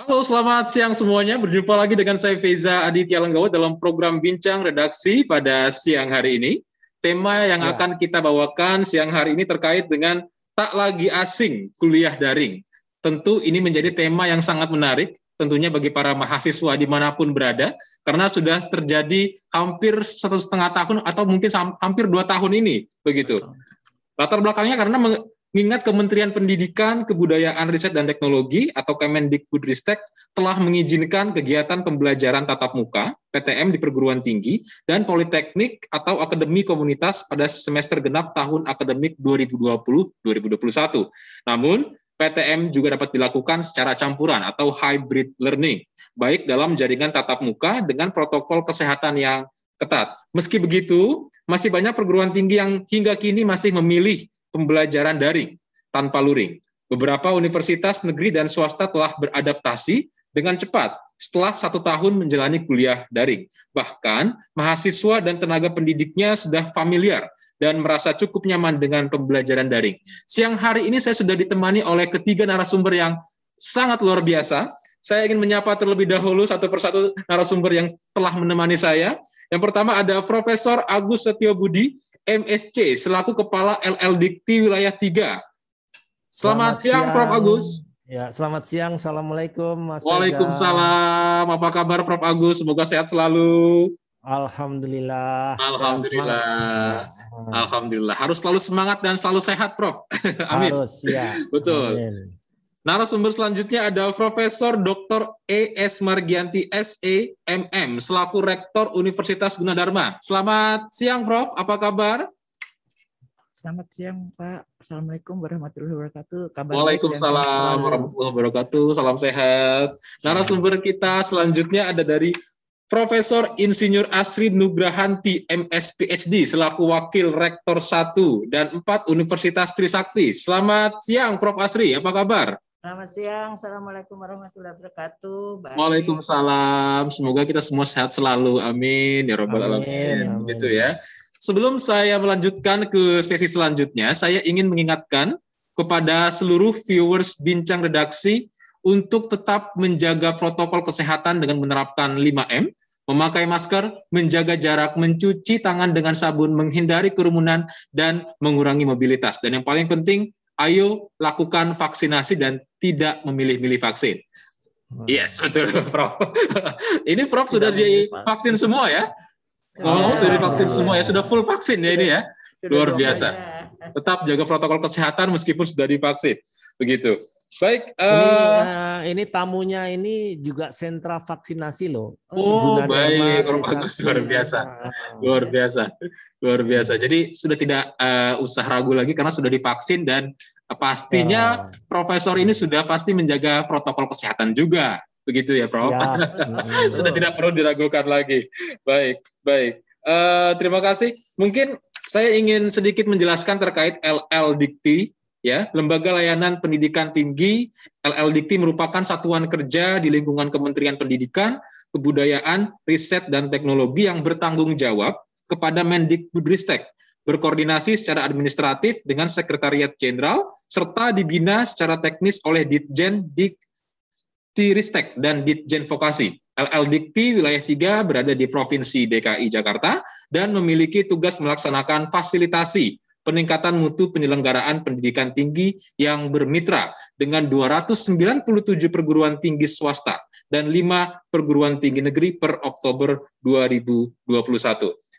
Halo, selamat siang semuanya. Berjumpa lagi dengan saya Feza Aditya Lenggawa dalam program Bincang Redaksi pada siang hari ini. Tema yang ya. akan kita bawakan siang hari ini terkait dengan tak lagi asing kuliah daring. Tentu ini menjadi tema yang sangat menarik tentunya bagi para mahasiswa di mana pun berada, karena sudah terjadi hampir satu setengah tahun atau mungkin hampir dua tahun ini, begitu. Latar belakangnya karena Mengingat Kementerian Pendidikan, Kebudayaan, Riset, dan Teknologi atau Kemendikbudristek telah mengizinkan kegiatan pembelajaran tatap muka PTM di perguruan tinggi dan politeknik atau akademi komunitas pada semester genap tahun akademik 2020-2021. Namun, PTM juga dapat dilakukan secara campuran atau hybrid learning, baik dalam jaringan tatap muka dengan protokol kesehatan yang ketat. Meski begitu, masih banyak perguruan tinggi yang hingga kini masih memilih pembelajaran daring tanpa luring. Beberapa universitas negeri dan swasta telah beradaptasi dengan cepat setelah satu tahun menjalani kuliah daring. Bahkan, mahasiswa dan tenaga pendidiknya sudah familiar dan merasa cukup nyaman dengan pembelajaran daring. Siang hari ini saya sudah ditemani oleh ketiga narasumber yang sangat luar biasa. Saya ingin menyapa terlebih dahulu satu persatu narasumber yang telah menemani saya. Yang pertama ada Profesor Agus Setio Budi, MSC selaku Kepala LL Dikti Wilayah 3. Selamat, selamat siang, siang Prof Agus. Ya, selamat siang. Assalamualaikum Mas Waalaikumsalam. Apa kabar Prof Agus? Semoga sehat selalu. Alhamdulillah. Alhamdulillah. Alhamdulillah. Harus selalu semangat dan selalu sehat, Prof. Amin. Harus, ya. Betul. Amin. Narasumber selanjutnya ada Profesor Dr. E.S. Margianti SE MM selaku Rektor Universitas Gunadarma. Selamat siang Prof, apa kabar? Selamat siang Pak. Assalamualaikum warahmatullahi wabarakatuh. Kabar Waalaikumsalam warahmatullahi wabarakatuh. Salam sehat. Narasumber kita selanjutnya ada dari Profesor Insinyur Asri Nugrahanti MS PhD selaku Wakil Rektor 1 dan 4 Universitas Trisakti. Selamat siang Prof Asri, apa kabar? Selamat siang, Assalamualaikum warahmatullahi wabarakatuh. Baik. Waalaikumsalam, semoga kita semua sehat selalu, amin ya robbal alamin. Begitu ya. Sebelum saya melanjutkan ke sesi selanjutnya, saya ingin mengingatkan kepada seluruh viewers bincang redaksi untuk tetap menjaga protokol kesehatan dengan menerapkan 5M, memakai masker, menjaga jarak, mencuci tangan dengan sabun, menghindari kerumunan, dan mengurangi mobilitas. Dan yang paling penting, ayo lakukan vaksinasi dan tidak memilih-milih vaksin. Yes, betul, Prof. ini Prof sudah divaksin semua ya? Oh, sudah divaksin semua ya, sudah full vaksin ya ini ya. Luar biasa. Tetap jaga protokol kesehatan meskipun sudah divaksin. Begitu. Baik. Uh, ini, uh, ini tamunya ini juga sentra vaksinasi loh. Oh, Guna baik. Orang bagus luar biasa. Luar biasa. Luar biasa. Jadi sudah tidak uh, usah ragu lagi karena sudah divaksin dan pastinya uh. profesor ini sudah pasti menjaga protokol kesehatan juga. Begitu ya, Prof. Ya. sudah tidak perlu diragukan lagi. Baik, baik. Uh, terima kasih. Mungkin saya ingin sedikit menjelaskan terkait LL Dikti ya lembaga layanan pendidikan tinggi LL Dikti merupakan satuan kerja di lingkungan Kementerian Pendidikan, Kebudayaan, Riset dan Teknologi yang bertanggung jawab kepada Mendikbudristek berkoordinasi secara administratif dengan Sekretariat Jenderal serta dibina secara teknis oleh Ditjen Diktiristek dan Ditjen Vokasi. LL wilayah 3 berada di Provinsi DKI Jakarta dan memiliki tugas melaksanakan fasilitasi peningkatan mutu penyelenggaraan pendidikan tinggi yang bermitra dengan 297 perguruan tinggi swasta dan 5 perguruan tinggi negeri per Oktober 2021.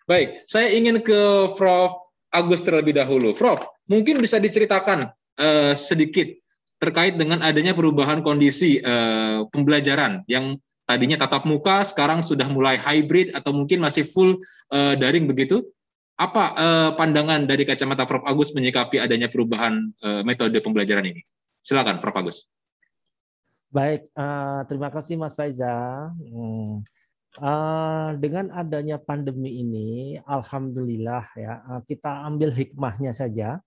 Baik, saya ingin ke Prof. Agus terlebih dahulu. Prof, mungkin bisa diceritakan uh, sedikit terkait dengan adanya perubahan kondisi uh, pembelajaran yang tadinya tatap muka, sekarang sudah mulai hybrid atau mungkin masih full uh, daring begitu. Apa uh, pandangan dari kacamata Prof. Agus menyikapi adanya perubahan uh, metode pembelajaran ini? Silakan, Prof. Agus. Baik, uh, terima kasih Mas Faiza. Hmm. Uh, dengan adanya pandemi ini, alhamdulillah ya kita ambil hikmahnya saja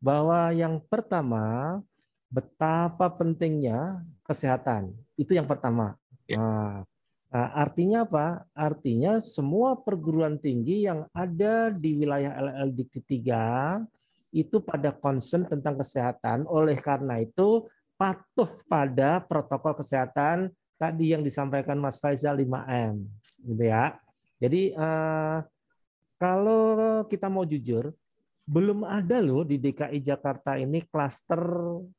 bahwa yang pertama betapa pentingnya kesehatan itu yang pertama. Ya. Uh, Nah, artinya apa? Artinya semua perguruan tinggi yang ada di wilayah LL Dikti 3 itu pada concern tentang kesehatan. Oleh karena itu, patuh pada protokol kesehatan tadi yang disampaikan Mas Faisal 5M, gitu ya. Jadi uh, kalau kita mau jujur, belum ada loh di DKI Jakarta ini klaster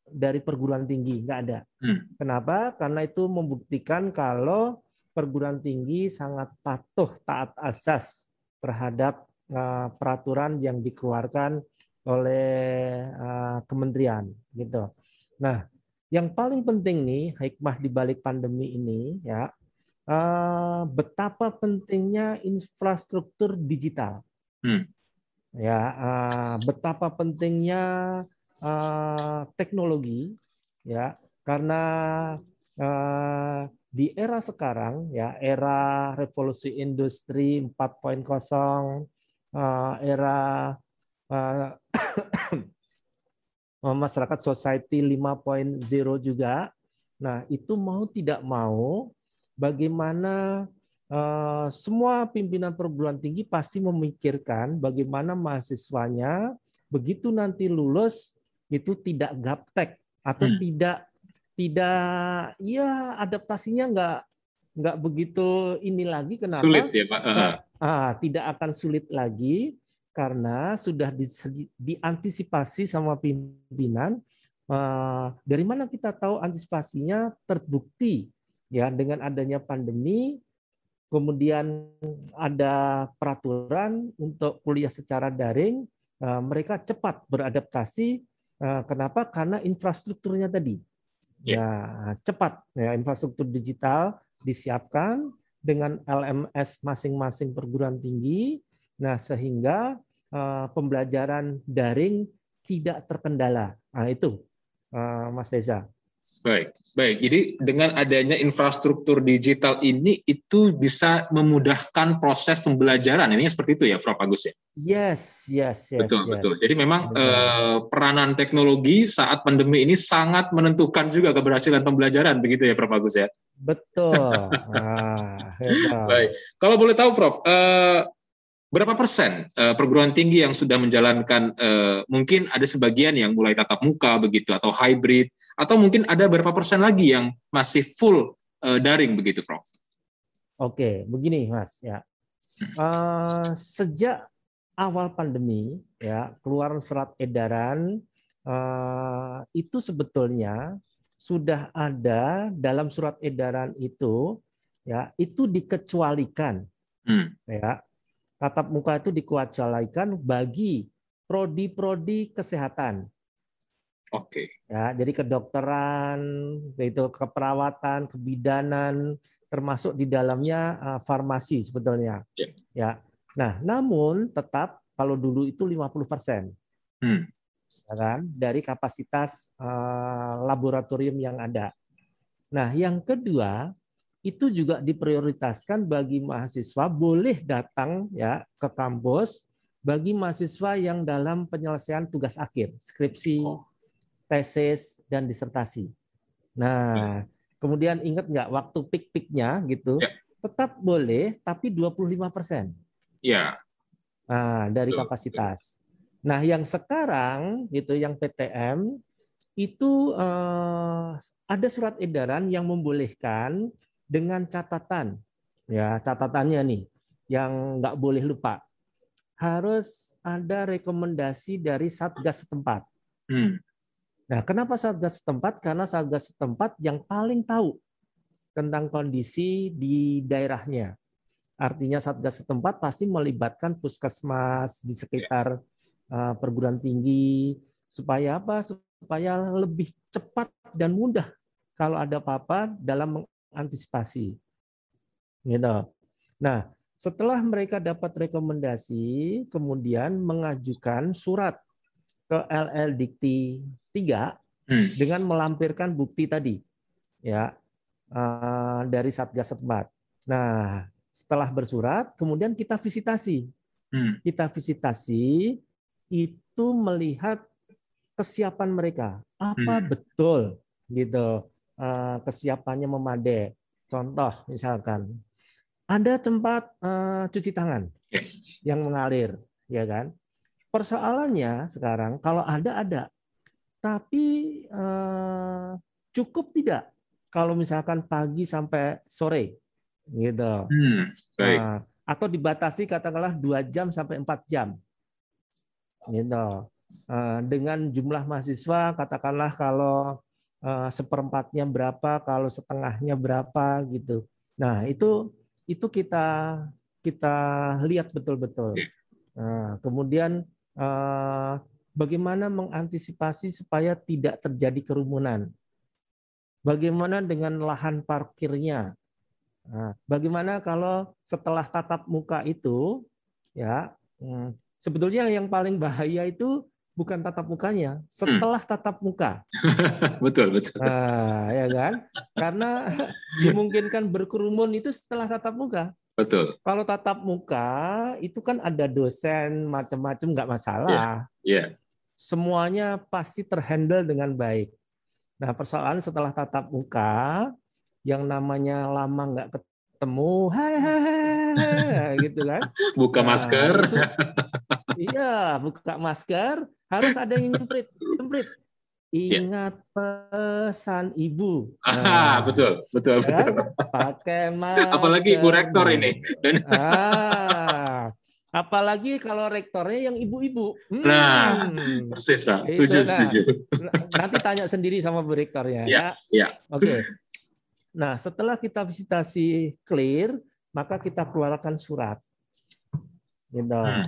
dari perguruan tinggi, nggak ada. Hmm. Kenapa? Karena itu membuktikan kalau perguruan tinggi sangat patuh taat asas terhadap uh, peraturan yang dikeluarkan oleh uh, kementerian, gitu. Nah, yang paling penting nih hikmah di balik pandemi ini ya uh, betapa pentingnya infrastruktur digital. Hmm ya betapa pentingnya teknologi ya karena di era sekarang ya era revolusi industri 4.0 uh, era uh, masyarakat society 5.0 juga nah itu mau tidak mau bagaimana Eh, semua pimpinan perguruan tinggi pasti memikirkan bagaimana mahasiswanya begitu nanti lulus itu tidak gaptek atau hmm. tidak tidak ya adaptasinya nggak nggak begitu ini lagi kenapa sulit ya pak uh. ah, tidak akan sulit lagi karena sudah di, diantisipasi sama pimpinan uh, dari mana kita tahu antisipasinya terbukti ya dengan adanya pandemi kemudian ada peraturan untuk kuliah secara daring, eh, mereka cepat beradaptasi. Eh, kenapa? Karena infrastrukturnya tadi. Ya, cepat ya infrastruktur digital disiapkan dengan LMS masing-masing perguruan tinggi. Nah, sehingga eh, pembelajaran daring tidak terkendala. Nah, itu Mas Deza. Baik, baik. Jadi dengan adanya infrastruktur digital ini itu bisa memudahkan proses pembelajaran. Ini seperti itu ya, Prof Agus ya? Yes, yes, yes. Betul, yes. betul. Jadi memang eh, peranan teknologi saat pandemi ini sangat menentukan juga keberhasilan pembelajaran, begitu ya, Prof Agus ya? Betul. ah, baik. Kalau boleh tahu, Prof, eh, berapa persen uh, perguruan tinggi yang sudah menjalankan uh, mungkin ada sebagian yang mulai tatap muka begitu atau hybrid atau mungkin ada berapa persen lagi yang masih full uh, daring begitu Prof? Oke, begini Mas ya. Uh, sejak awal pandemi ya keluar surat edaran uh, itu sebetulnya sudah ada dalam surat edaran itu ya itu dikecualikan hmm. ya tatap muka itu dikecualikan bagi prodi-prodi kesehatan. Oke. Okay. Ya, jadi kedokteran, itu keperawatan, kebidanan, termasuk di dalamnya uh, farmasi sebetulnya. Yeah. Ya. Nah, namun tetap kalau dulu itu 50 persen. Hmm. Ya kan? Dari kapasitas uh, laboratorium yang ada. Nah, yang kedua, itu juga diprioritaskan bagi mahasiswa boleh datang ya ke kampus bagi mahasiswa yang dalam penyelesaian tugas akhir, skripsi, oh. tesis dan disertasi. Nah, ya. kemudian ingat nggak waktu pik-piknya gitu, ya. tetap boleh tapi 25 persen. Ya. Nah, dari betul, kapasitas. Betul. Nah, yang sekarang gitu, yang PTM itu eh, ada surat edaran yang membolehkan dengan catatan ya catatannya nih yang nggak boleh lupa harus ada rekomendasi dari satgas setempat. Hmm. Nah, kenapa satgas setempat? Karena satgas setempat yang paling tahu tentang kondisi di daerahnya. Artinya satgas setempat pasti melibatkan puskesmas di sekitar uh, perguruan tinggi supaya apa? Supaya lebih cepat dan mudah kalau ada apa-apa dalam antisipasi. Gitu. Nah, setelah mereka dapat rekomendasi, kemudian mengajukan surat ke LL Dikti 3 hmm. dengan melampirkan bukti tadi, ya eh, dari Satgas setempat. Nah, setelah bersurat, kemudian kita visitasi. Hmm. Kita visitasi itu melihat kesiapan mereka, apa hmm. betul gitu Eh, kesiapannya memadai. Contoh misalkan ada tempat uh, cuci tangan yang mengalir, ya kan? Persoalannya sekarang kalau ada ada, tapi uh, cukup tidak kalau misalkan pagi sampai sore gitu. Hmm, baik. Nah, atau dibatasi katakanlah dua jam sampai empat jam gitu. Uh, dengan jumlah mahasiswa katakanlah kalau uh, seperempatnya berapa, kalau setengahnya berapa gitu. Nah itu itu kita kita lihat betul-betul. Nah, kemudian uh, bagaimana mengantisipasi supaya tidak terjadi kerumunan. Bagaimana dengan lahan parkirnya? Nah, bagaimana kalau setelah tatap muka itu, ya hmm, sebetulnya yang paling bahaya itu bukan tatap mukanya, setelah hmm. tatap muka. betul betul. Nah, ya kan? Karena dimungkinkan berkerumun itu setelah tatap muka. Betul. Kalau tatap muka itu kan ada dosen macam-macam nggak masalah. Iya. Yeah. Yeah. Semuanya pasti terhandle dengan baik. Nah, persoalan setelah tatap muka yang namanya lama nggak ketemu, hai, hai, hai, gitu kan? Buka nah, masker. Itu, iya, buka masker, harus ada yang nyemprit, semprit. Iya. Ingat ya. pesan ibu. Nah, betul, betul, kan? betul. Pakai masker. Apalagi ibu rektor ini. Dan ah, Apalagi kalau rektornya yang ibu-ibu. Hmm. Nah, persis Pak. Setuju, nah, setuju. Nanti tanya sendiri sama Bu Rektornya. Ya, ya. ya. Oke. Okay. Nah, setelah kita visitasi clear, maka kita keluarkan surat. Gitu. Hmm.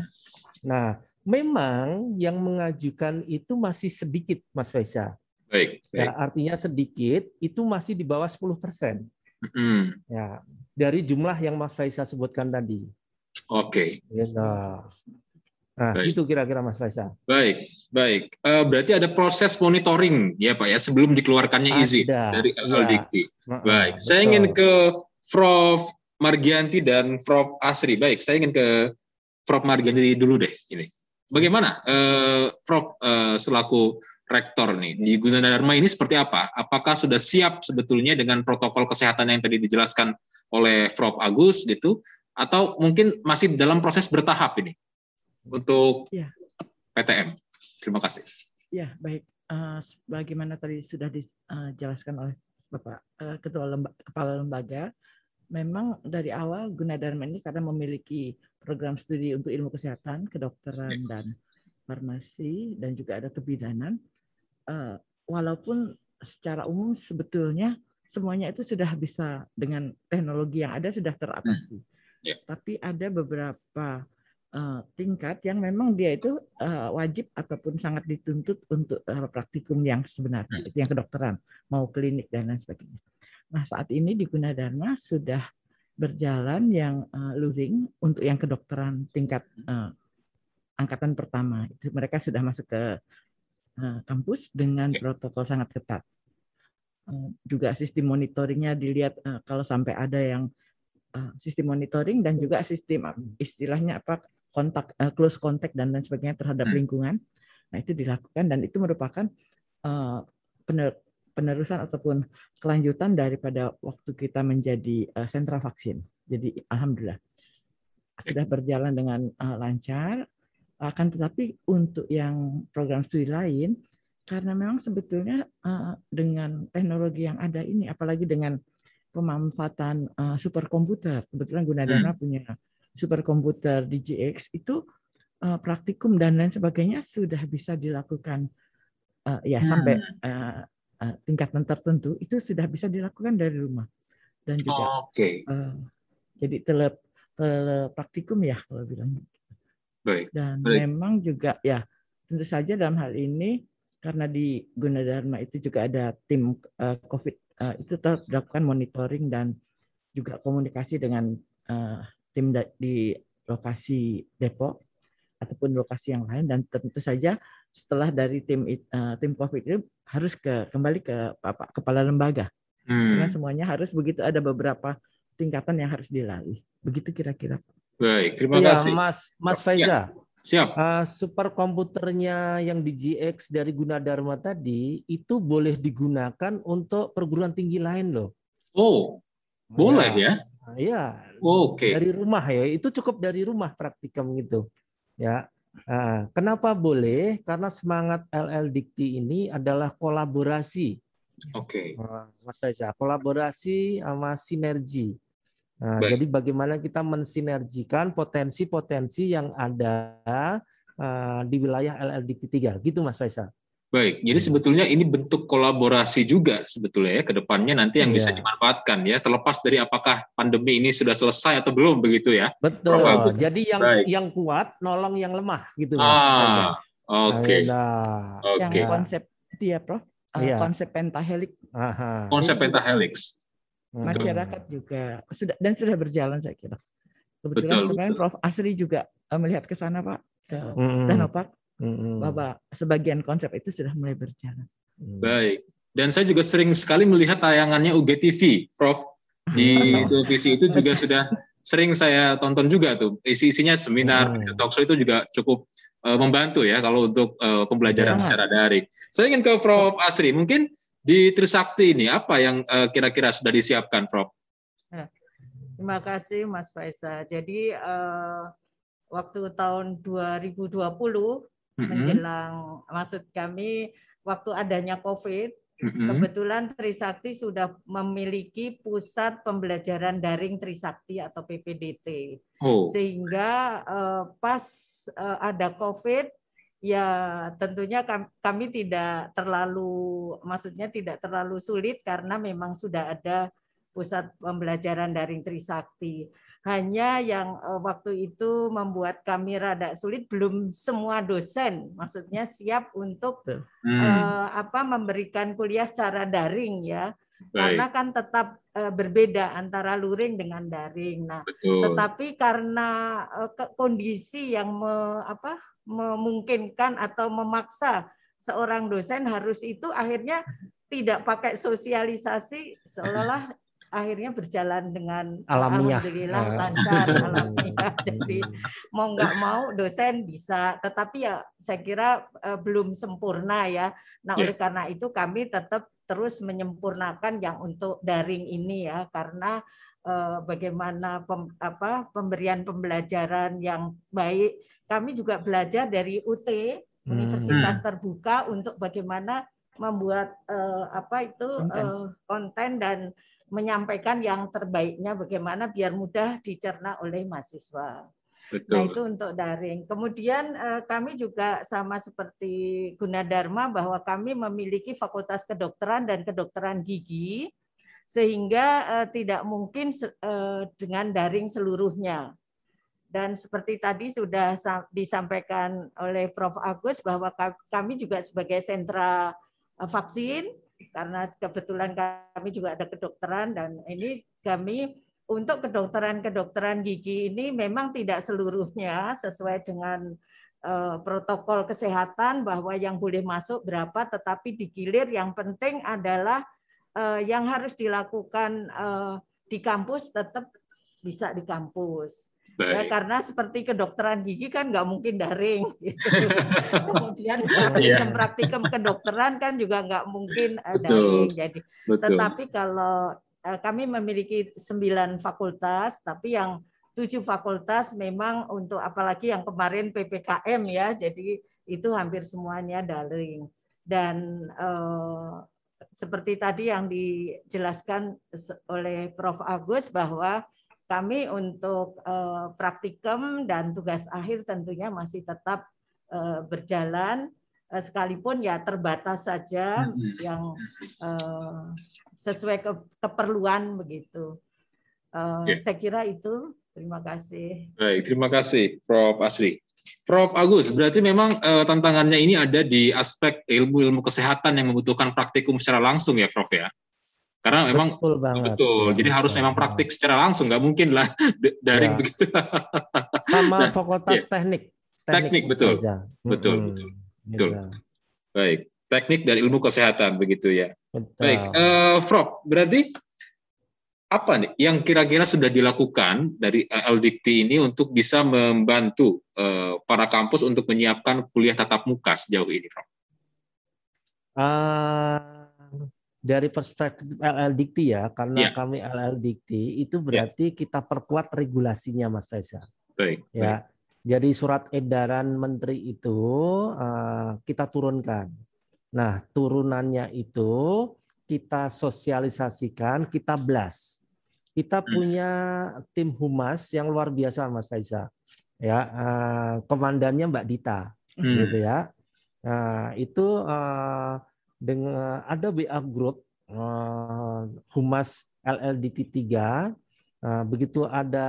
Nah, memang yang mengajukan itu masih sedikit, Mas Faisal. Baik, baik. Ya, artinya sedikit, itu masih di bawah 10 persen. Hmm. Ya, dari jumlah yang Mas Faisal sebutkan tadi. Oke. Okay. Gitu. Nah, baik. itu kira-kira Mas Faisal. Baik, baik. Uh, berarti ada proses monitoring ya Pak ya sebelum dikeluarkannya izin dari LLDT. Ya. Baik. Betul. Saya ingin ke Prof Margianti dan Prof Asri. Baik, saya ingin ke Prof Margianti dulu deh ini. Bagaimana uh, Prof uh, selaku rektor nih di Gunadarma ini seperti apa? Apakah sudah siap sebetulnya dengan protokol kesehatan yang tadi dijelaskan oleh Prof Agus gitu atau mungkin masih dalam proses bertahap ini untuk ya. PTM. Terima kasih. Ya, baik. Uh, bagaimana tadi sudah dijelaskan oleh Bapak uh, Ketua Lemba Kepala Lembaga, memang dari awal Gunadarma ini karena memiliki program studi untuk ilmu kesehatan, kedokteran ya. dan farmasi dan juga ada kebidanan. Uh, walaupun secara umum sebetulnya semuanya itu sudah bisa dengan teknologi yang ada sudah teratasi. Hmm Yeah. Tapi ada beberapa uh, tingkat yang memang dia itu uh, wajib ataupun sangat dituntut untuk uh, praktikum yang sebenarnya, hmm. itu yang kedokteran, mau klinik dan lain sebagainya. Nah saat ini di Gunadarma sudah berjalan yang uh, luring untuk yang kedokteran tingkat uh, angkatan pertama. Itu mereka sudah masuk ke uh, kampus dengan protokol sangat ketat. Uh, juga sistem monitoringnya dilihat uh, kalau sampai ada yang Eh, sistem monitoring dan juga sistem istilahnya apa kontak uh, close contact dan lain sebagainya terhadap hmm. lingkungan. Nah, itu dilakukan dan itu merupakan uh, penerusan ataupun kelanjutan daripada waktu kita menjadi uh, sentra vaksin. Jadi alhamdulillah sudah berjalan dengan uh, lancar. Akan tetapi untuk yang program studi lain karena memang sebetulnya uh, dengan teknologi yang ada ini apalagi dengan pemanfaatan uh, superkomputer. Kebetulan Gunadarma hmm. punya superkomputer DGX itu uh, praktikum dan lain sebagainya sudah bisa dilakukan uh, ya hmm. sampai uh, uh, tingkatan tertentu itu sudah bisa dilakukan dari rumah dan juga oh, okay. uh, jadi tele, tele praktikum ya kalau bilang Baik. dan Baik. memang juga ya tentu saja dalam hal ini karena di Gunadarma itu juga ada tim uh, COVID uh, itu tetap dilakukan monitoring dan juga komunikasi dengan uh, tim di lokasi Depok ataupun lokasi yang lain dan tentu saja setelah dari tim uh, tim COVID itu harus ke kembali ke Bapak Kepala Lembaga hmm. karena semuanya harus begitu ada beberapa tingkatan yang harus dilalui begitu kira-kira. Baik terima ya, kasih Mas Mas Faiza. Ya. Siap. Uh, superkomputernya yang di GX dari Gunadarma tadi itu boleh digunakan untuk perguruan tinggi lain loh. Oh, boleh ya? Iya. Oh, Oke. Okay. Dari rumah ya, itu cukup dari rumah praktikum gitu. Ya. Kenapa boleh? Karena semangat LL Dikti ini adalah kolaborasi Oke. Okay. Mas Reza, kolaborasi sama sinergi. Nah, jadi bagaimana kita mensinergikan potensi-potensi yang ada uh, di wilayah LLDP 3 gitu Mas Faisal. Baik, jadi hmm. sebetulnya ini bentuk kolaborasi juga sebetulnya ya ke depannya nanti yang yeah. bisa dimanfaatkan ya terlepas dari apakah pandemi ini sudah selesai atau belum begitu ya. Betul. Jadi yang Baik. yang kuat nolong yang lemah gitu. Ah, oke. Okay. Nah, okay. Yang konsep dia Prof, uh, yeah. konsep pentahelix. Aha. Konsep pentahelix masyarakat juga sudah dan sudah berjalan saya kira. Kebetulan betul, kemarin betul. Prof Asri juga uh, melihat ke sana Pak ke mm-hmm. Danau Mm-hmm. bahwa sebagian konsep itu sudah mulai berjalan. Mm. Baik. Dan saya juga sering sekali melihat tayangannya UGTV, Prof. Di televisi itu juga sudah sering saya tonton juga tuh. Isi-isinya seminar, mm. talk show itu juga cukup uh, membantu ya kalau untuk uh, pembelajaran ya. secara daring. Saya ingin ke Prof Asri, mungkin di Trisakti ini apa yang uh, kira-kira sudah disiapkan, Prof? Ya. Terima kasih, Mas Faisal. Jadi uh, waktu tahun 2020 mm-hmm. menjelang, maksud kami waktu adanya COVID, mm-hmm. kebetulan Trisakti sudah memiliki pusat pembelajaran daring Trisakti atau PPDT, oh. sehingga uh, pas uh, ada COVID ya tentunya kami tidak terlalu maksudnya tidak terlalu sulit karena memang sudah ada pusat pembelajaran daring Trisakti. Hanya yang eh, waktu itu membuat kami rada sulit belum semua dosen maksudnya siap untuk hmm. uh, apa memberikan kuliah secara daring ya. Baik. Karena kan tetap uh, berbeda antara luring dengan daring. Nah, Betul. tetapi karena uh, kondisi yang me, apa memungkinkan atau memaksa seorang dosen harus itu akhirnya tidak pakai sosialisasi seolah-olah akhirnya berjalan dengan alamiah alhamdulillah ya. lancar alamiah jadi mau nggak mau dosen bisa tetapi ya saya kira uh, belum sempurna ya nah oleh karena itu kami tetap terus menyempurnakan yang untuk daring ini ya karena uh, bagaimana pem, apa pemberian pembelajaran yang baik kami juga belajar dari UT hmm. Universitas hmm. Terbuka untuk bagaimana membuat uh, apa itu konten. Uh, konten dan menyampaikan yang terbaiknya bagaimana biar mudah dicerna oleh mahasiswa. Betul. Nah itu untuk daring. Kemudian uh, kami juga sama seperti Gunadarma bahwa kami memiliki Fakultas Kedokteran dan Kedokteran Gigi sehingga uh, tidak mungkin uh, dengan daring seluruhnya. Dan seperti tadi sudah disampaikan oleh Prof. Agus bahwa kami juga sebagai sentra eh, vaksin, karena kebetulan kami juga ada kedokteran dan ini kami untuk kedokteran-kedokteran gigi ini memang tidak seluruhnya sesuai dengan eh, protokol kesehatan bahwa yang boleh masuk berapa, tetapi digilir yang penting adalah eh, yang harus dilakukan di kampus tetap bisa di kampus. Ya, karena seperti kedokteran gigi kan nggak mungkin daring. Gitu. Kemudian praktikum, yeah. praktikum kedokteran kan juga nggak mungkin uh, daring. Jadi, Betul. tetapi kalau uh, kami memiliki sembilan fakultas, tapi yang tujuh fakultas memang untuk apalagi yang kemarin ppkm ya, jadi itu hampir semuanya daring. Dan uh, seperti tadi yang dijelaskan oleh Prof. Agus bahwa kami untuk uh, praktikum dan tugas akhir tentunya masih tetap uh, berjalan uh, sekalipun ya terbatas saja yang uh, sesuai ke, keperluan begitu. Uh, yeah. Saya kira itu. Terima kasih. Baik, terima kasih Prof. Asri. Prof. Agus, berarti memang uh, tantangannya ini ada di aspek ilmu-ilmu kesehatan yang membutuhkan praktikum secara langsung ya, Prof. ya? Karena memang betul, banget. betul. Jadi harus memang praktik secara langsung, nggak mungkin lah daring ya. begitu. Sama nah, fakultas ya. teknik. teknik. Teknik betul. Betul, hmm. betul. Betul. Ya. Baik, teknik dan ilmu kesehatan begitu ya. Betul. Baik, uh, Prof, berarti apa nih yang kira-kira sudah dilakukan dari LDikti ini untuk bisa membantu uh, para kampus untuk menyiapkan kuliah tatap muka sejauh ini, Prof? Uh, dari perspektif LL Dikti ya, karena yeah. kami LL Dikti itu berarti yeah. kita perkuat regulasinya, Mas Faisal. Baik. Ya, baik. jadi surat edaran Menteri itu uh, kita turunkan. Nah, turunannya itu kita sosialisasikan, kita blast. Kita hmm. punya tim humas yang luar biasa, Mas Faisa. Ya, uh, komandannya Mbak Dita, hmm. gitu ya. Nah, itu uh, dengan ada WA group uh, humas LLDT 3 Nah, begitu ada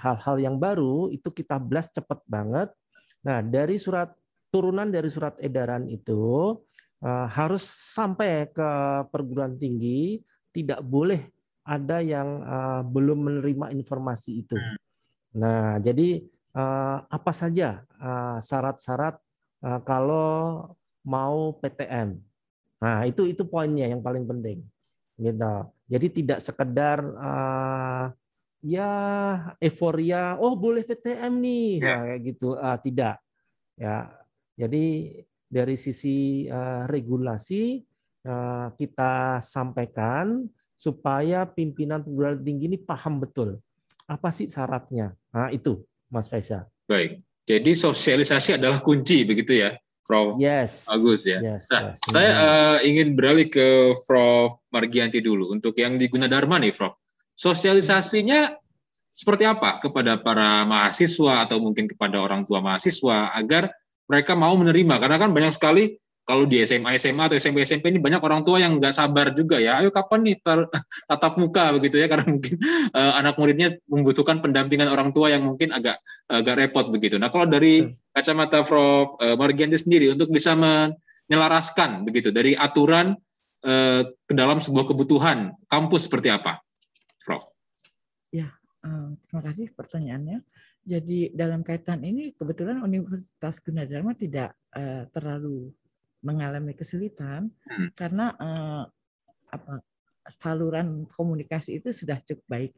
hal-hal yang baru, itu kita blast cepat banget. Nah, dari surat turunan dari surat edaran itu uh, harus sampai ke perguruan tinggi, tidak boleh ada yang uh, belum menerima informasi itu. Hmm. Nah, jadi uh, apa saja syarat-syarat uh, uh, kalau mau PTM? Nah, itu itu poinnya yang paling penting gitu. Jadi tidak sekedar uh, ya euforia, oh boleh VTM nih, ya. nah, kayak gitu. Uh, tidak, ya. Jadi dari sisi uh, regulasi uh, kita sampaikan supaya pimpinan perguruan tinggi ini paham betul apa sih syaratnya. Nah itu, Mas Faisal. Baik. Jadi sosialisasi adalah kunci begitu ya. Prof. Yes. Bagus ya. Yes, nah, yes. saya uh, ingin beralih ke Prof. Margianti dulu untuk yang di Gunadarma nih, Prof. Sosialisasinya seperti apa kepada para mahasiswa atau mungkin kepada orang tua mahasiswa agar mereka mau menerima karena kan banyak sekali kalau di SMA SMA atau SMP SMP ini banyak orang tua yang nggak sabar juga ya. Ayo kapan nih tatap muka begitu ya karena mungkin uh, anak muridnya membutuhkan pendampingan orang tua yang mungkin agak agak repot begitu. Nah kalau dari kacamata Prof uh, Margianti sendiri untuk bisa menyelaraskan begitu dari aturan uh, ke dalam sebuah kebutuhan kampus seperti apa Prof? Ya uh, terima kasih pertanyaannya. Jadi dalam kaitan ini kebetulan Universitas Gunadarma tidak uh, terlalu mengalami kesulitan hmm. karena uh, apa saluran komunikasi itu sudah cukup baik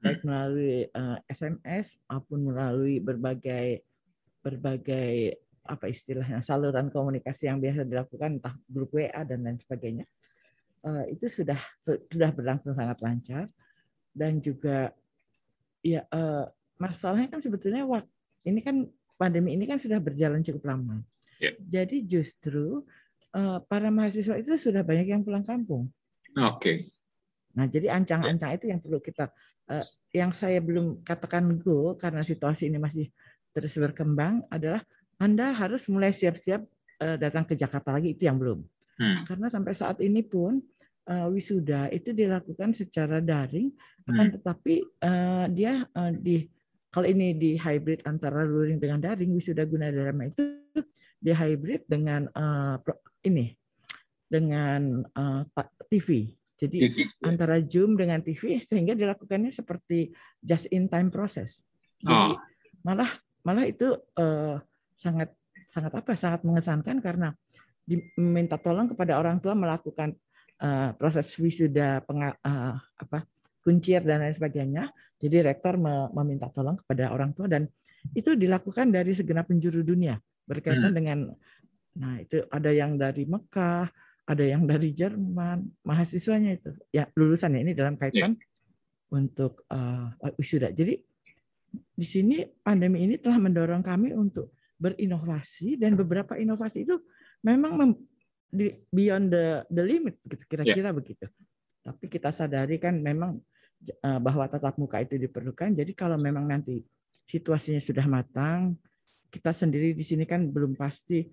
baik hmm. melalui uh, eh, SMS maupun melalui berbagai berbagai apa istilahnya saluran komunikasi yang biasa dilakukan entah grup WA dan lain sebagainya uh, itu sudah sudah berlangsung sangat lancar dan juga ya masalahnya kan sebetulnya waktu ini kan pandemi ini kan sudah berjalan cukup lama Yeah. Jadi justru uh, para mahasiswa itu sudah banyak yang pulang kampung. Oke. Okay. Nah, jadi ancang-ancang itu yang perlu kita uh, yang saya belum katakan go karena situasi ini masih terus berkembang adalah Anda harus mulai siap-siap uh, datang ke Jakarta lagi itu yang belum. Hmm. Karena sampai saat ini pun uh, wisuda itu dilakukan secara daring, hmm. akan tetapi uh, dia uh, di kalau ini di hybrid antara luring dengan daring, wisuda guna Gunadarma itu di hybrid dengan uh, ini dengan uh, eh, TV. Jadi TV, ya. antara Zoom dengan TV sehingga dilakukannya seperti just in time proses. Jadi oh. malah malah itu uh, sangat sangat apa? Sangat mengesankan karena diminta tolong kepada orang tua melakukan uh, proses wisuda penga, uh, apa kuncir dan lain sebagainya. Jadi rektor meminta tolong kepada orang tua dan itu dilakukan dari segenap penjuru dunia berkaitan hmm. dengan nah itu ada yang dari Mekah, ada yang dari Jerman, mahasiswanya itu ya lulusannya ini dalam kaitan yeah. untuk uh, wisuda. Jadi di sini pandemi ini telah mendorong kami untuk berinovasi dan beberapa inovasi itu memang mem, di, beyond the the limit gitu kira-kira yeah. begitu. Tapi kita sadari kan memang uh, bahwa tatap muka itu diperlukan. Jadi kalau memang nanti situasinya sudah matang, kita sendiri di sini kan belum pasti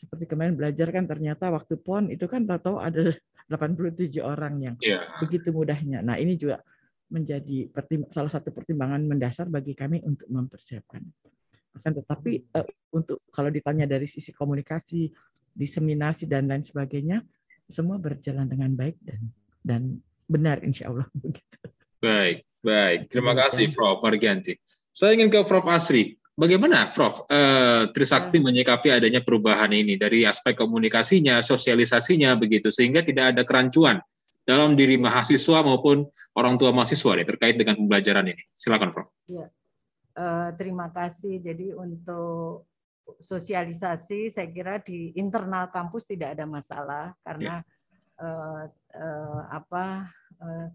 seperti kemarin belajar kan ternyata waktu pon itu kan tahu ada 87 orang yang yeah. begitu mudahnya. Nah ini juga menjadi salah satu pertimbangan mendasar bagi kami untuk mempersiapkan. Akan tetapi uh, untuk kalau ditanya dari sisi komunikasi, diseminasi dan lain sebagainya, semua berjalan dengan baik dan dan benar insya Allah begitu. Baik, baik. Terima kasih Prof. Margianti. Saya ingin ke Prof. Asri. Bagaimana, Prof. Uh, Trisakti ya. menyikapi adanya perubahan ini dari aspek komunikasinya, sosialisasinya begitu, sehingga tidak ada kerancuan dalam diri mahasiswa maupun orang tua mahasiswa nih, terkait dengan pembelajaran ini. Silakan, Prof. Ya. Uh, terima kasih. Jadi untuk sosialisasi, saya kira di internal kampus tidak ada masalah karena ya. uh, uh, apa uh,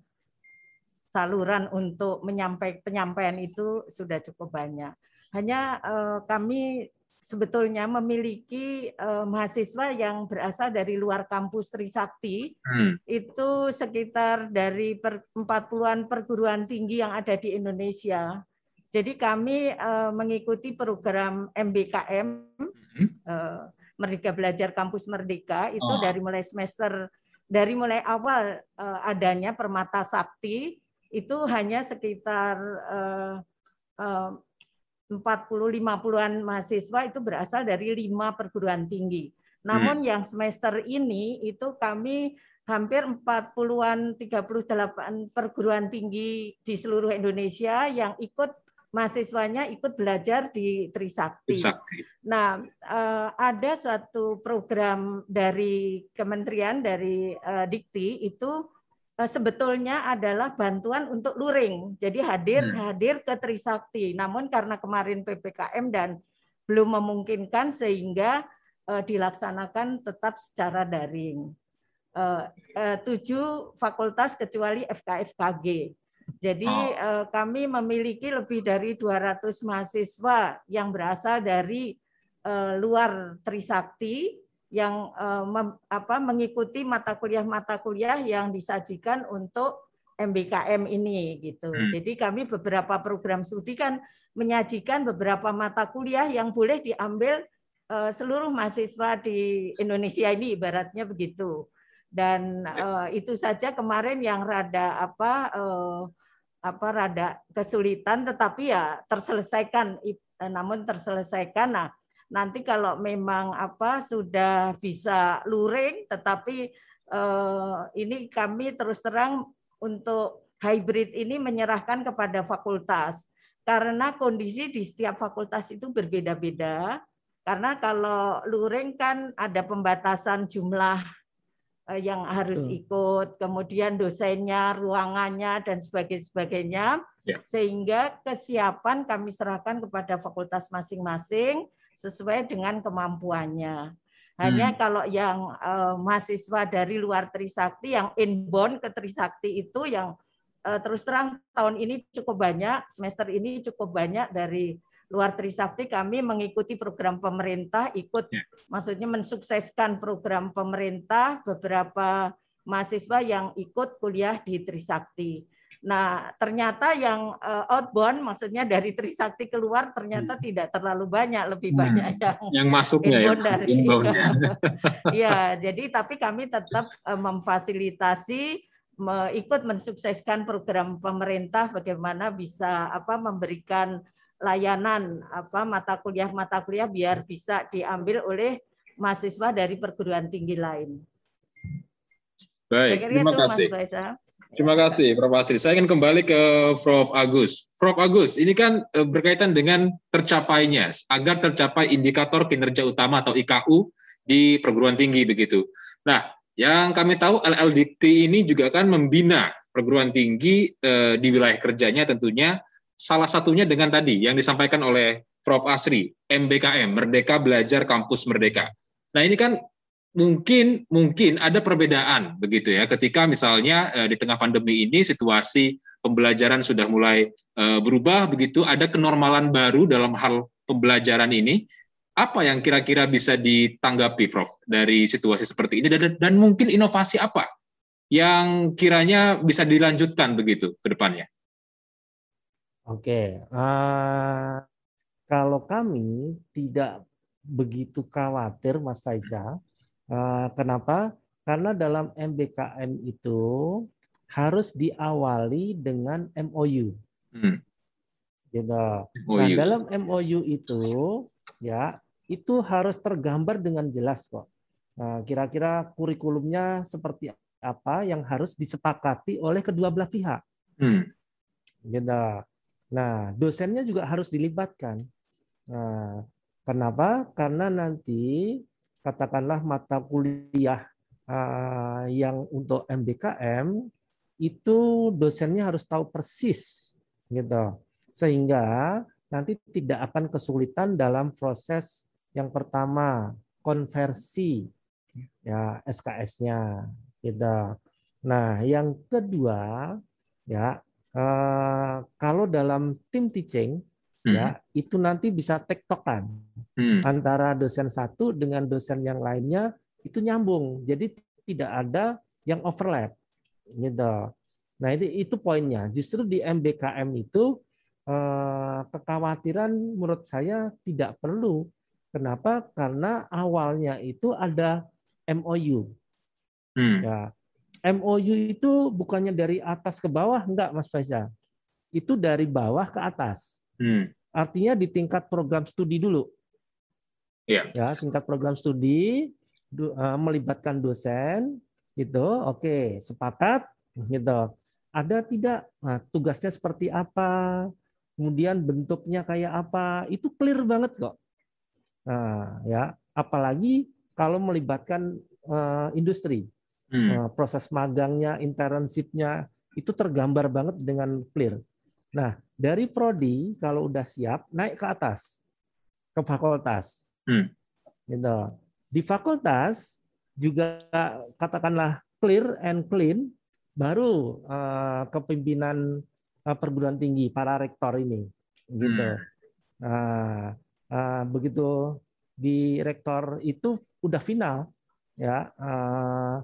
saluran untuk menyampaikan penyampaian itu sudah cukup banyak hanya uh, kami sebetulnya memiliki uh, mahasiswa yang berasal dari luar kampus Trisakti hmm. itu sekitar dari per, 40-an perguruan tinggi yang ada di Indonesia. Jadi kami uh, mengikuti program MBKM hmm. uh, Merdeka Belajar Kampus Merdeka itu oh. dari mulai semester dari mulai awal uh, adanya Permata Sakti itu hanya sekitar uh, uh, 40-50-an mahasiswa itu berasal dari lima perguruan tinggi. Namun hmm. yang semester ini itu kami hampir 40-an 38 perguruan tinggi di seluruh Indonesia yang ikut mahasiswanya ikut belajar di Trisakti. Trisakti. Nah, eh, ada suatu program dari kementerian dari eh, Dikti itu sebetulnya adalah bantuan untuk luring. Jadi hadir hmm. hadir ke Trisakti. Namun karena kemarin PPKM dan belum memungkinkan sehingga uh, dilaksanakan tetap secara daring. Uh, uh, tujuh fakultas kecuali FKFKG. Jadi oh. kami memiliki lebih dari 200 mahasiswa yang berasal dari luar Trisakti yang uh, mem, apa, mengikuti mata kuliah-mata kuliah yang disajikan untuk MBKM ini gitu. Hmm. Jadi kami beberapa program studi kan menyajikan beberapa mata kuliah yang boleh diambil uh, seluruh mahasiswa di Indonesia ini ibaratnya begitu. Dan uh, itu saja kemarin yang rada apa uh, apa rada kesulitan tetapi ya terselesaikan namun terselesaikan nah nanti kalau memang apa sudah bisa luring tetapi eh, ini kami terus terang untuk hybrid ini menyerahkan kepada fakultas. Karena kondisi di setiap fakultas itu berbeda-beda. Karena kalau luring kan ada pembatasan jumlah eh, yang harus ikut, kemudian dosennya, ruangannya dan sebagainya, ya. sehingga kesiapan kami serahkan kepada fakultas masing-masing sesuai dengan kemampuannya. Hanya hmm. kalau yang uh, mahasiswa dari luar Trisakti yang inbound ke Trisakti itu yang uh, terus terang tahun ini cukup banyak, semester ini cukup banyak dari luar Trisakti kami mengikuti program pemerintah, ikut ya. maksudnya mensukseskan program pemerintah beberapa mahasiswa yang ikut kuliah di Trisakti. Nah, ternyata yang uh, outbound, maksudnya dari Trisakti keluar, ternyata hmm. tidak terlalu banyak, lebih hmm. banyak yang yang masuknya ya, dari ya, jadi tapi kami tetap uh, memfasilitasi me, ikut mensukseskan program pemerintah bagaimana bisa apa memberikan layanan apa mata kuliah mata kuliah biar bisa diambil oleh mahasiswa dari perguruan tinggi lain. Baik, terima kasih. Mas Terima kasih, Prof. Asri. Saya ingin kembali ke Prof. Agus. Prof. Agus, ini kan e, berkaitan dengan tercapainya, agar tercapai indikator kinerja utama atau IKU di perguruan tinggi begitu. Nah, yang kami tahu LLDT ini juga kan membina perguruan tinggi eh, di wilayah kerjanya tentunya salah satunya dengan tadi yang disampaikan oleh Prof. Asri, MBKM, Merdeka Belajar Kampus Merdeka. Nah, ini kan mungkin mungkin ada perbedaan begitu ya. Ketika misalnya uh, di tengah pandemi ini situasi pembelajaran sudah mulai uh, berubah begitu ada kenormalan baru dalam hal pembelajaran ini apa yang kira-kira bisa ditanggapi Prof dari situasi seperti ini? Dan, dan mungkin inovasi apa yang kiranya bisa dilanjutkan begitu ke depannya? Oke uh, kalau kami tidak begitu khawatir Mas Faiza Eh, kenapa? Karena dalam MBKM itu harus diawali dengan MOU. Hmm. Gitu. MOU. Nah, dalam MOU itu ya itu harus tergambar dengan jelas kok. Nah, kira-kira kurikulumnya seperti apa yang harus disepakati oleh kedua belah pihak. Hmm. Gitu. Nah, dosennya juga harus dilibatkan. Nah, kenapa? Karena nanti katakanlah mata kuliah uh, yang untuk MBKM itu dosennya harus tahu persis gitu sehingga nanti tidak akan kesulitan dalam proses yang pertama konversi ya SKS-nya gitu. Nah, yang kedua ya uh, kalau dalam tim teaching hmm. ya itu nanti bisa tektokan hmm. antara dosen satu dengan dosen yang lainnya itu nyambung. Jadi tidak ada yang overlap gitu. Nah itu itu poinnya. Justru di MBKM itu eh, kekhawatiran menurut saya tidak perlu. Kenapa? Karena awalnya itu ada MOU hmm. ya MOU itu bukannya dari atas ke bawah? Enggak Mas Faisal. Itu dari bawah ke atas Hmm. Artinya di tingkat program studi dulu. Yeah. Ya, tingkat program studi uh, melibatkan dosen gitu. Oke, sepakat gitu. Ada tidak nah, tugasnya seperti apa? Kemudian bentuknya kayak apa? Itu clear banget kok. Nah, ya, apalagi kalau melibatkan uh, industri. Hmm. Uh, proses magangnya, internshipnya itu tergambar banget dengan clear. Nah, dari prodi kalau udah siap naik ke atas ke fakultas. Hmm. Gitu. Di fakultas juga katakanlah clear and clean baru uh, kepimpinan uh, perguruan tinggi para rektor ini gitu. Hmm. Uh, uh, begitu di rektor itu udah final ya uh,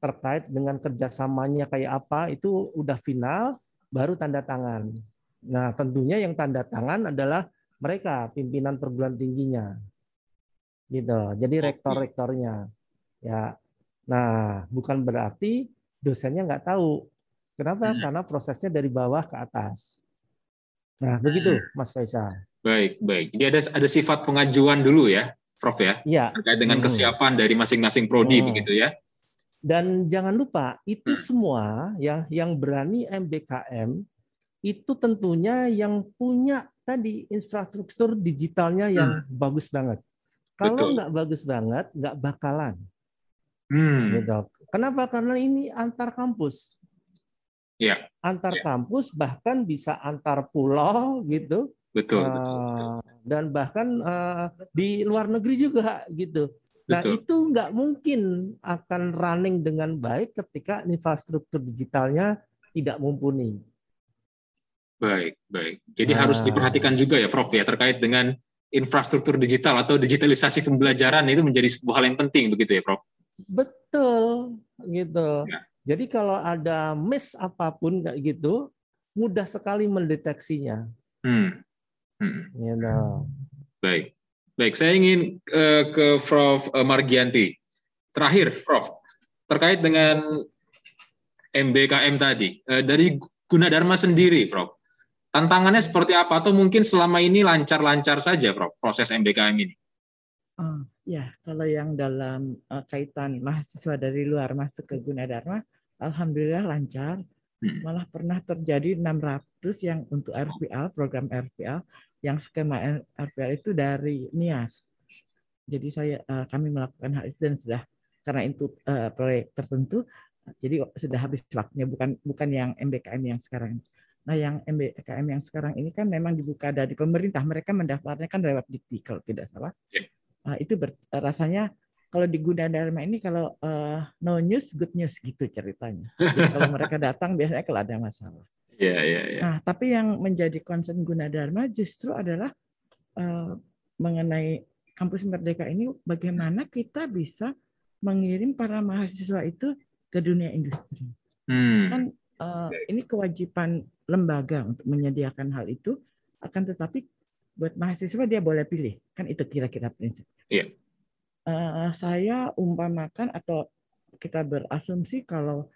terkait dengan kerjasamanya kayak apa itu udah final baru tanda tangan. Nah, tentunya yang tanda tangan adalah mereka pimpinan perguruan tingginya. Gitu. Jadi rektor-rektornya. Ya. Nah, bukan berarti dosennya nggak tahu. Kenapa? Hmm. Karena prosesnya dari bawah ke atas. Nah, begitu hmm. Mas Faisal. Baik, baik. Jadi ada ada sifat pengajuan dulu ya, Prof ya? Iya. Terkait dengan hmm. kesiapan dari masing-masing prodi hmm. begitu ya. Dan jangan lupa itu hmm. semua yang yang berani MBKM itu tentunya yang punya tadi infrastruktur digitalnya yang hmm. bagus banget. Kalau nggak bagus banget, nggak bakalan. Hmm. Gitu. Kenapa? Karena ini antar kampus. Ya. Antar ya. kampus bahkan bisa antar pulau gitu. Betul, uh, betul, betul. Dan bahkan uh, di luar negeri juga gitu. Nah, Betul. itu nggak mungkin akan running dengan baik ketika infrastruktur digitalnya tidak mumpuni. Baik, baik. Jadi nah. harus diperhatikan juga ya, Prof ya terkait dengan infrastruktur digital atau digitalisasi pembelajaran itu menjadi sebuah hal yang penting begitu ya, Prof. Betul, gitu. Ya. Jadi kalau ada miss apa pun kayak gitu, mudah sekali mendeteksinya. Hmm. Hmm. You know. Baik. Baik, saya ingin uh, ke Prof. Eh, Margianti. Terakhir, Prof, terkait dengan MBKM tadi, uh, dari Gunadarma sendiri, Prof, tantangannya seperti apa? Atau mungkin selama ini lancar-lancar saja, Prof, proses MBKM ini? Oh, ya, kalau yang dalam uh, kaitan mahasiswa dari luar masuk ke Gunadarma, Alhamdulillah lancar. Hmm. Malah pernah terjadi 600 yang untuk RPL, program RPL, yang skema RPL itu dari NIAS. Jadi saya uh, kami melakukan hal itu dan sudah karena itu uh, proyek tertentu jadi sudah habis waktunya bukan bukan yang MBKM yang sekarang. Nah, yang MBKM yang sekarang ini kan memang dibuka dari pemerintah. Mereka mendaftarnya kan lewat Dikti kalau tidak salah. Uh, itu ber, rasanya kalau di Gunadarma ini kalau uh, no news good news gitu ceritanya. Jadi kalau mereka datang biasanya kalau ada masalah. Yeah, yeah, yeah. Nah, tapi yang menjadi concern Gunadarma justru adalah uh, mengenai kampus Merdeka ini bagaimana kita bisa mengirim para mahasiswa itu ke dunia industri. Hmm. Kan uh, ini kewajiban lembaga untuk menyediakan hal itu, akan tetapi buat mahasiswa dia boleh pilih, kan itu kira-kira prinsip. Yeah. Uh, saya umpamakan atau kita berasumsi kalau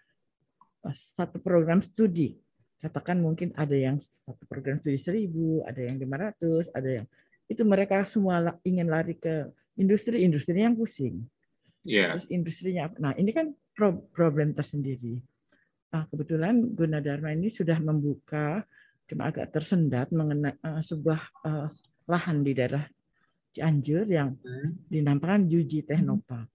satu program studi katakan mungkin ada yang satu program studi seribu, ada yang 500, ada yang itu mereka semua ingin lari ke industri, industri yang pusing. Yeah. Terus industrinya, nah ini kan problem tersendiri. Nah, kebetulan Gunadarma ini sudah membuka, cuma agak tersendat mengenai uh, sebuah uh, lahan di daerah Cianjur yang hmm. dinamakan Juji Technopark.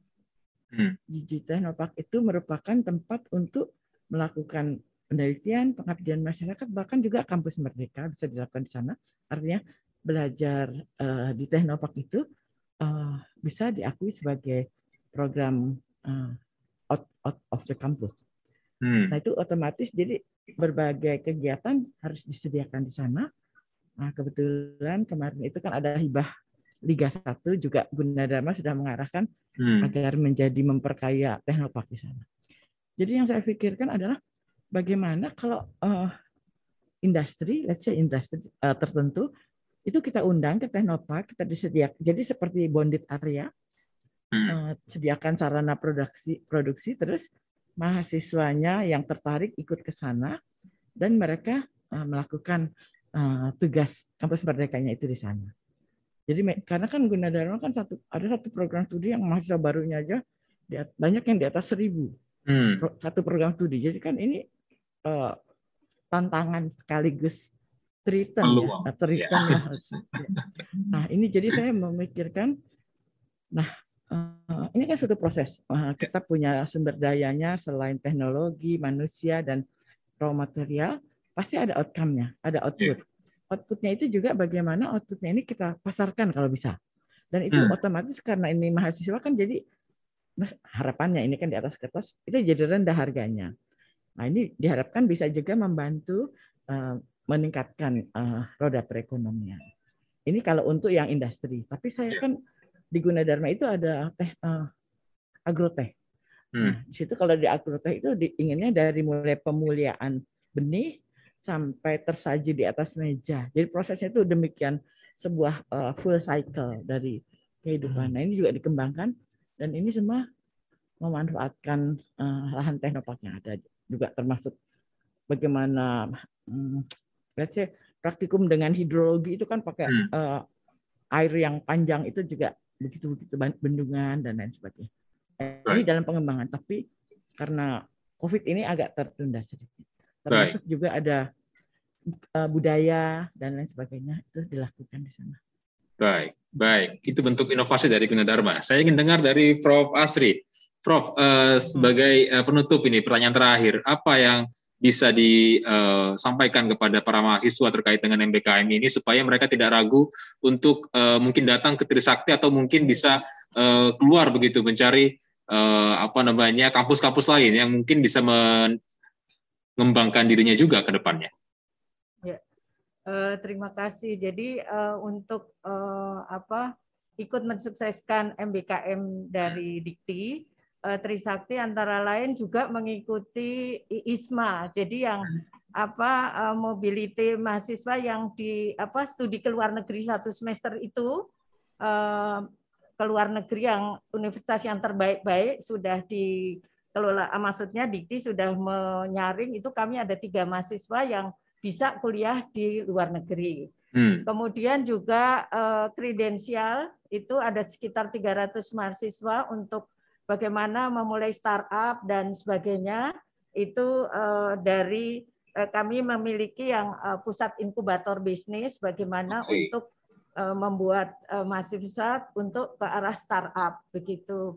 Hmm. Juji Technopark itu merupakan tempat untuk melakukan penelitian, pengabdian masyarakat, bahkan juga kampus merdeka bisa dilakukan di sana. Artinya belajar uh, di Teknopark itu uh, bisa diakui sebagai program uh, out, out of the campus. Hmm. Nah itu otomatis jadi berbagai kegiatan harus disediakan di sana. Nah, kebetulan kemarin itu kan ada hibah Liga 1 juga Gunadarma sudah mengarahkan hmm. agar menjadi memperkaya teknopark di sana. Jadi yang saya pikirkan adalah bagaimana kalau uh, industri, let's say industri uh, tertentu itu kita undang ke teknopark, kita disediakan. Jadi seperti bonded area, hmm. uh, sediakan sarana produksi, produksi, terus mahasiswanya yang tertarik ikut ke sana dan mereka uh, melakukan uh, tugas kampus merdekanya itu di sana. Jadi karena kan Gunadarma kan satu ada satu program studi yang mahasiswa barunya aja banyak yang di atas seribu hmm. satu program studi. Jadi kan ini uh, tantangan sekaligus triton ya, triton ya. ya. Nah ini jadi saya memikirkan, nah uh, ini kan suatu proses. Uh, kita punya sumber dayanya selain teknologi, manusia dan raw material, pasti ada outcome-nya, ada output outputnya itu juga bagaimana outputnya ini kita pasarkan kalau bisa. Dan itu hmm. otomatis karena ini mahasiswa kan jadi harapannya ini kan di atas kertas itu jadi rendah harganya. Nah ini diharapkan bisa juga membantu uh, meningkatkan uh, roda perekonomian. Ini kalau untuk yang industri. Tapi saya ya. kan di Gunadarma itu ada teh uh, agroteh. Hmm. Nah, di situ kalau di agroteh itu inginnya dari mulai pemuliaan benih sampai tersaji di atas meja. Jadi prosesnya itu demikian sebuah uh, full cycle dari kehidupan. Nah ini juga dikembangkan dan ini semua memanfaatkan uh, lahan teknopark yang ada juga termasuk bagaimana um, let's say praktikum dengan hidrologi itu kan pakai uh, air yang panjang itu juga begitu begitu bendungan dan lain sebagainya. Ini dalam pengembangan tapi karena COVID ini agak tertunda sedikit termasuk Baik. juga ada uh, budaya dan lain sebagainya itu dilakukan di sana. Baik, baik. Itu bentuk inovasi dari Gunadarma. Saya ingin dengar dari Prof. Asri. Prof, uh, sebagai uh, penutup ini pertanyaan terakhir, apa yang bisa disampaikan kepada para mahasiswa terkait dengan MBKM ini supaya mereka tidak ragu untuk uh, mungkin datang ke Trisakti atau mungkin bisa uh, keluar begitu mencari uh, apa namanya kampus-kampus lain yang mungkin bisa men mengembangkan dirinya juga ke depannya. Ya, uh, terima kasih. Jadi uh, untuk uh, apa ikut mensukseskan MBKM dari Dikti, uh, Trisakti antara lain juga mengikuti ISMA. Jadi yang apa uh, mobility mahasiswa yang di apa studi ke luar negeri satu semester itu uh, ke luar negeri yang universitas yang terbaik-baik sudah di kelola ah, maksudnya Dikti sudah menyaring itu kami ada tiga mahasiswa yang bisa kuliah di luar negeri. Hmm. Kemudian juga kredensial uh, itu ada sekitar 300 mahasiswa untuk bagaimana memulai startup dan sebagainya. Itu uh, dari uh, kami memiliki yang pusat inkubator bisnis bagaimana okay. untuk membuat mahasiswa untuk ke arah startup begitu.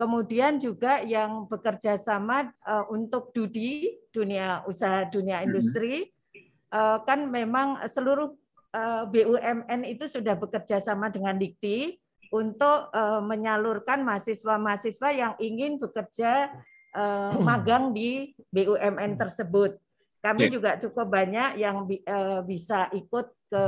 Kemudian juga yang bekerja sama uh, untuk Dudi, dunia usaha dunia hmm. industri, uh, kan memang seluruh uh, eh, BUMN itu sudah bekerja sama dengan Dikti untuk uh, menyalurkan mahasiswa-mahasiswa yang ingin bekerja uh, magang di BUMN tersebut. Kami juga cukup banyak yang uh, bisa ikut ke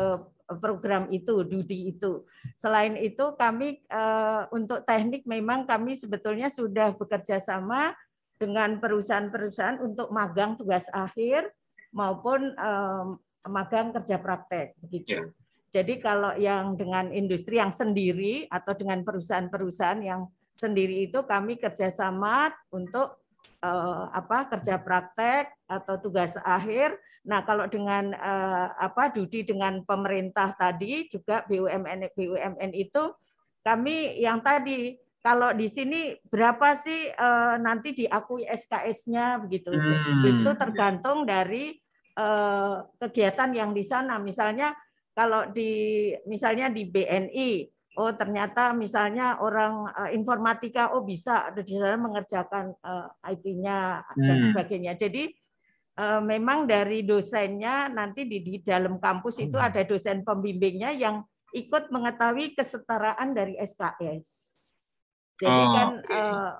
program itu, Dudi itu. Selain itu kami uh, untuk teknik memang kami sebetulnya sudah bekerja sama dengan perusahaan-perusahaan untuk magang tugas akhir maupun um, magang kerja praktek begitu. Yeah. Jadi kalau yang dengan industri yang sendiri atau dengan perusahaan-perusahaan yang sendiri itu kami kerjasama untuk uh, apa kerja praktek atau tugas akhir Nah, kalau dengan eh, apa Dudi dengan pemerintah tadi juga BUMN BUMN itu kami yang tadi kalau di sini berapa sih eh, nanti diakui SKS-nya begitu. Hmm. Itu tergantung dari eh, kegiatan yang di sana. Misalnya kalau di misalnya di BNI oh ternyata misalnya orang uh, informatika oh bisa ada di sana mengerjakan uh, IT-nya dan hmm. sebagainya. Jadi memang dari dosennya nanti di, di dalam kampus itu hmm. ada dosen pembimbingnya yang ikut mengetahui kesetaraan dari SKS. Jadi oh, kan okay. uh,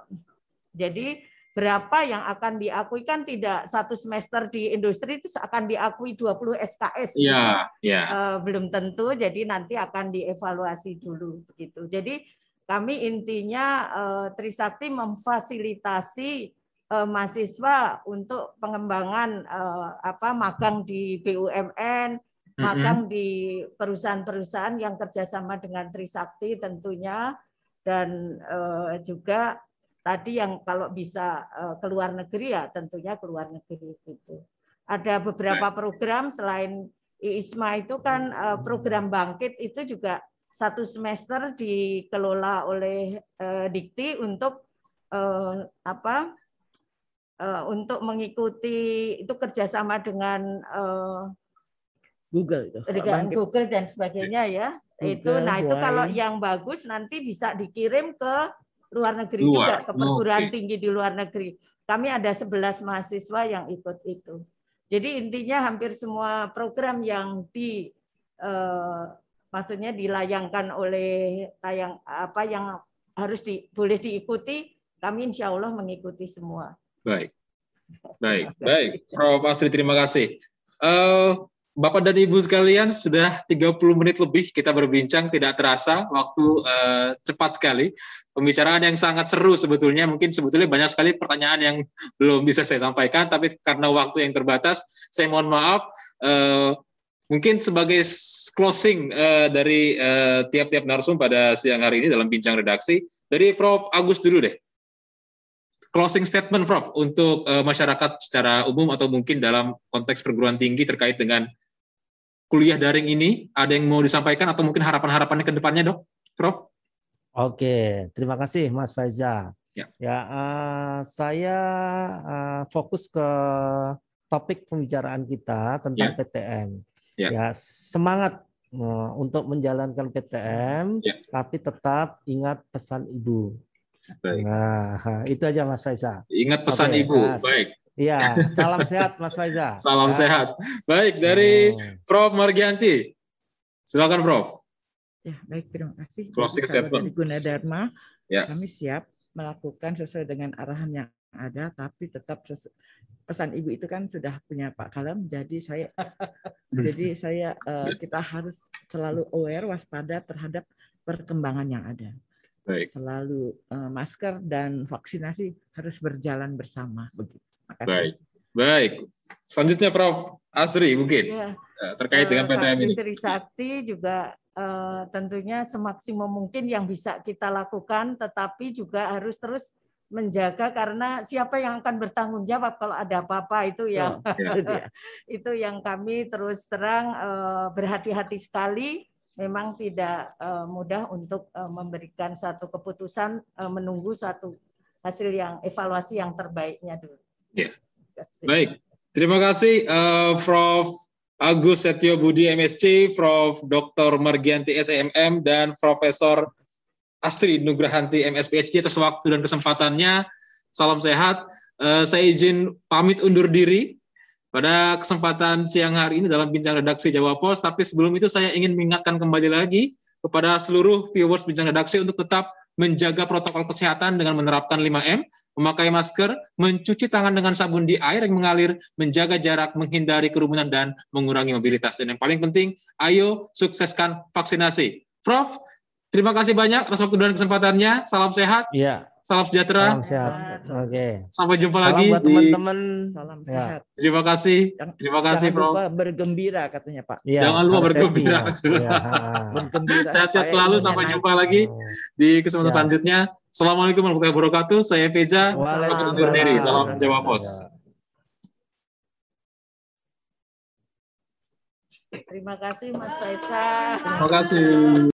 jadi berapa yang akan diakui kan tidak satu semester di industri itu akan diakui 20 SKS. Iya, iya. Uh, belum tentu jadi nanti akan dievaluasi dulu begitu. Jadi kami intinya uh, Trisakti memfasilitasi uh, mahasiswa untuk pengembangan uh, apa magang di BUMN, magang mm -hmm. di perusahaan-perusahaan yang kerjasama dengan Trisakti tentunya dan uh, juga tadi yang kalau bisa uh, ke luar negeri ya tentunya ke luar negeri itu. Ada beberapa program selain IISMA itu kan uh, program bangkit itu juga satu semester dikelola oleh uh, Dikti untuk uh, apa uh, untuk mengikuti itu kerjasama dengan uh, Google itu. Dengan Google dan sebagainya ya. Google, itu nah itu kalau yang bagus nanti bisa dikirim ke luar negeri luar. juga ke perguruan okay. tinggi di luar negeri. Kami ada 11 mahasiswa yang ikut itu. Jadi intinya hampir semua program yang di eh, maksudnya dilayangkan oleh tayang apa yang harus di, boleh diikuti, kami insya Allah mengikuti semua. Baik, baik, baik. Prof. Asri, terima kasih. Uh, Bapak dan Ibu sekalian, sudah 30 menit lebih kita berbincang, tidak terasa, waktu uh, cepat sekali. Pembicaraan yang sangat seru sebetulnya, mungkin sebetulnya banyak sekali pertanyaan yang belum bisa saya sampaikan, tapi karena waktu yang terbatas, saya mohon maaf. Uh, mungkin sebagai closing uh, dari tiap-tiap uh, narsum pada siang hari ini dalam bincang redaksi, dari Prof. Agus dulu deh closing statement Prof untuk uh, masyarakat secara umum atau mungkin dalam konteks perguruan tinggi terkait dengan kuliah daring ini? Ada yang mau disampaikan atau mungkin harapan-harapannya ke depannya, Dok? Prof? Oke, terima kasih Mas Faiza. Ya, ya uh, saya uh, fokus ke topik pembicaraan kita tentang ya. PTM. Ya. ya, semangat uh, untuk menjalankan PTM, ya. tapi tetap ingat pesan ibu. Baik. Nah, itu aja Mas Faiza. Ingat pesan Oke, ibu. Nah, Baik. Iya, salam sehat Mas Faiza. Salam ya. sehat. Baik, dari oh. Prof Margianti. Silakan Prof. Ya, baik terima kasih. Closing statement. Guna Dharma, ya. kami siap melakukan sesuai dengan arahan yang ada, tapi tetap sesu... pesan ibu itu kan sudah punya Pak Kalem, jadi saya jadi saya uh, kita harus selalu aware, waspada terhadap perkembangan yang ada. Baik. Selalu uh, masker dan vaksinasi harus berjalan bersama begitu. Baik, baik. Selanjutnya Prof. Asri mungkin ya. terkait dengan PTM ini. Trisakti juga uh, tentunya semaksimum mungkin yang bisa kita lakukan, tetapi juga harus terus menjaga karena siapa yang akan bertanggung jawab kalau ada apa-apa itu yang oh, ya. itu yang kami terus terang uh, berhati-hati sekali memang tidak uh, mudah untuk uh, memberikan satu keputusan uh, menunggu satu hasil yang evaluasi yang terbaiknya dulu. Ya. Baik. Terima kasih uh, Prof. Agus Setio Budi MSc, Prof. Dr. Margianti SMM, dan Profesor Astri Nugrahanti MSPHD atas waktu dan kesempatannya. Salam sehat. Uh, saya izin pamit undur diri pada kesempatan siang hari ini dalam bincang redaksi Jawa Pos. Tapi sebelum itu saya ingin mengingatkan kembali lagi kepada seluruh viewers bincang redaksi untuk tetap menjaga protokol kesehatan dengan menerapkan 5M, memakai masker, mencuci tangan dengan sabun di air yang mengalir, menjaga jarak, menghindari kerumunan, dan mengurangi mobilitas. Dan yang paling penting, ayo sukseskan vaksinasi. Prof, terima kasih banyak atas waktu dan kesempatannya. Salam sehat. Iya. Salam sejahtera. Salam sehat. Oke. Okay. Sampai jumpa Salam lagi buat teman-teman. Salam ya. sehat. Terima kasih. Terima kasih, Jangan Prof. Lupa bergembira katanya, Pak. Ya, Jangan lupa bergembira. Ya. bergembira. Sehat-sehat selalu. Sampai jumpa lagi di kesempatan ya. selanjutnya. Assalamualaikum warahmatullahi wabarakatuh. Saya Feza. Undur diri. Salam Jawa Pos. Terima kasih Mas Faisal. Terima kasih.